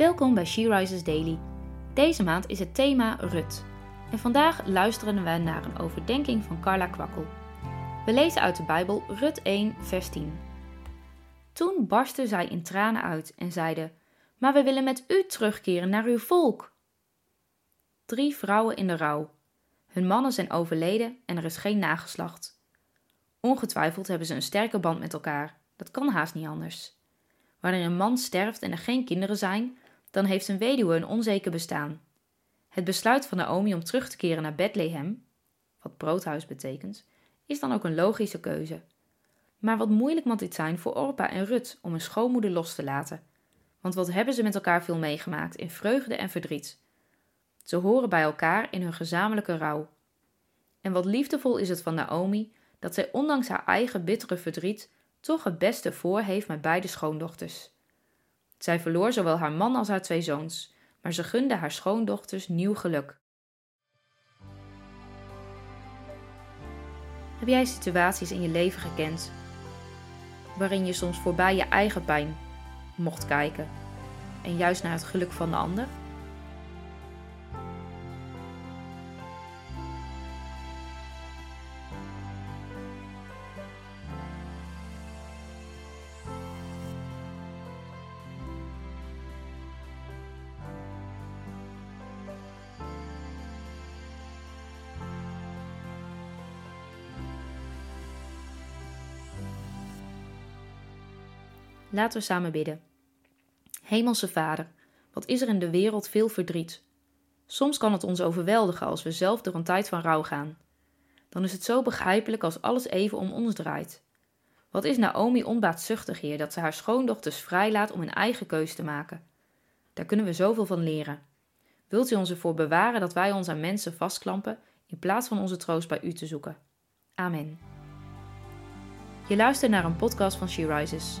Welkom bij She Rises Daily. Deze maand is het thema Rut. En vandaag luisteren we naar een overdenking van Carla Kwakkel. We lezen uit de Bijbel Rut 1, vers 10. Toen barstte zij in tranen uit en zeide: Maar we willen met u terugkeren naar uw volk. Drie vrouwen in de rouw. Hun mannen zijn overleden en er is geen nageslacht. Ongetwijfeld hebben ze een sterke band met elkaar. Dat kan haast niet anders. Wanneer een man sterft en er geen kinderen zijn, dan heeft een weduwe een onzeker bestaan. Het besluit van Naomi om terug te keren naar Bethlehem, wat broodhuis betekent, is dan ook een logische keuze. Maar wat moeilijk moet dit zijn voor Orpa en Rut om een schoonmoeder los te laten. Want wat hebben ze met elkaar veel meegemaakt in vreugde en verdriet? Ze horen bij elkaar in hun gezamenlijke rouw. En wat liefdevol is het van Naomi dat zij ondanks haar eigen bittere verdriet toch het beste voor heeft met beide schoondochters. Zij verloor zowel haar man als haar twee zoons, maar ze gunde haar schoondochters nieuw geluk. Heb jij situaties in je leven gekend waarin je soms voorbij je eigen pijn mocht kijken en juist naar het geluk van de ander? Laten we samen bidden. Hemelse Vader, wat is er in de wereld veel verdriet. Soms kan het ons overweldigen als we zelf door een tijd van rouw gaan. Dan is het zo begrijpelijk als alles even om ons draait. Wat is Naomi onbaatzuchtig, Heer, dat ze haar schoondochters vrijlaat om hun eigen keus te maken. Daar kunnen we zoveel van leren. Wilt u ons ervoor bewaren dat wij ons aan mensen vastklampen in plaats van onze troost bij u te zoeken? Amen. Je luistert naar een podcast van She Rises.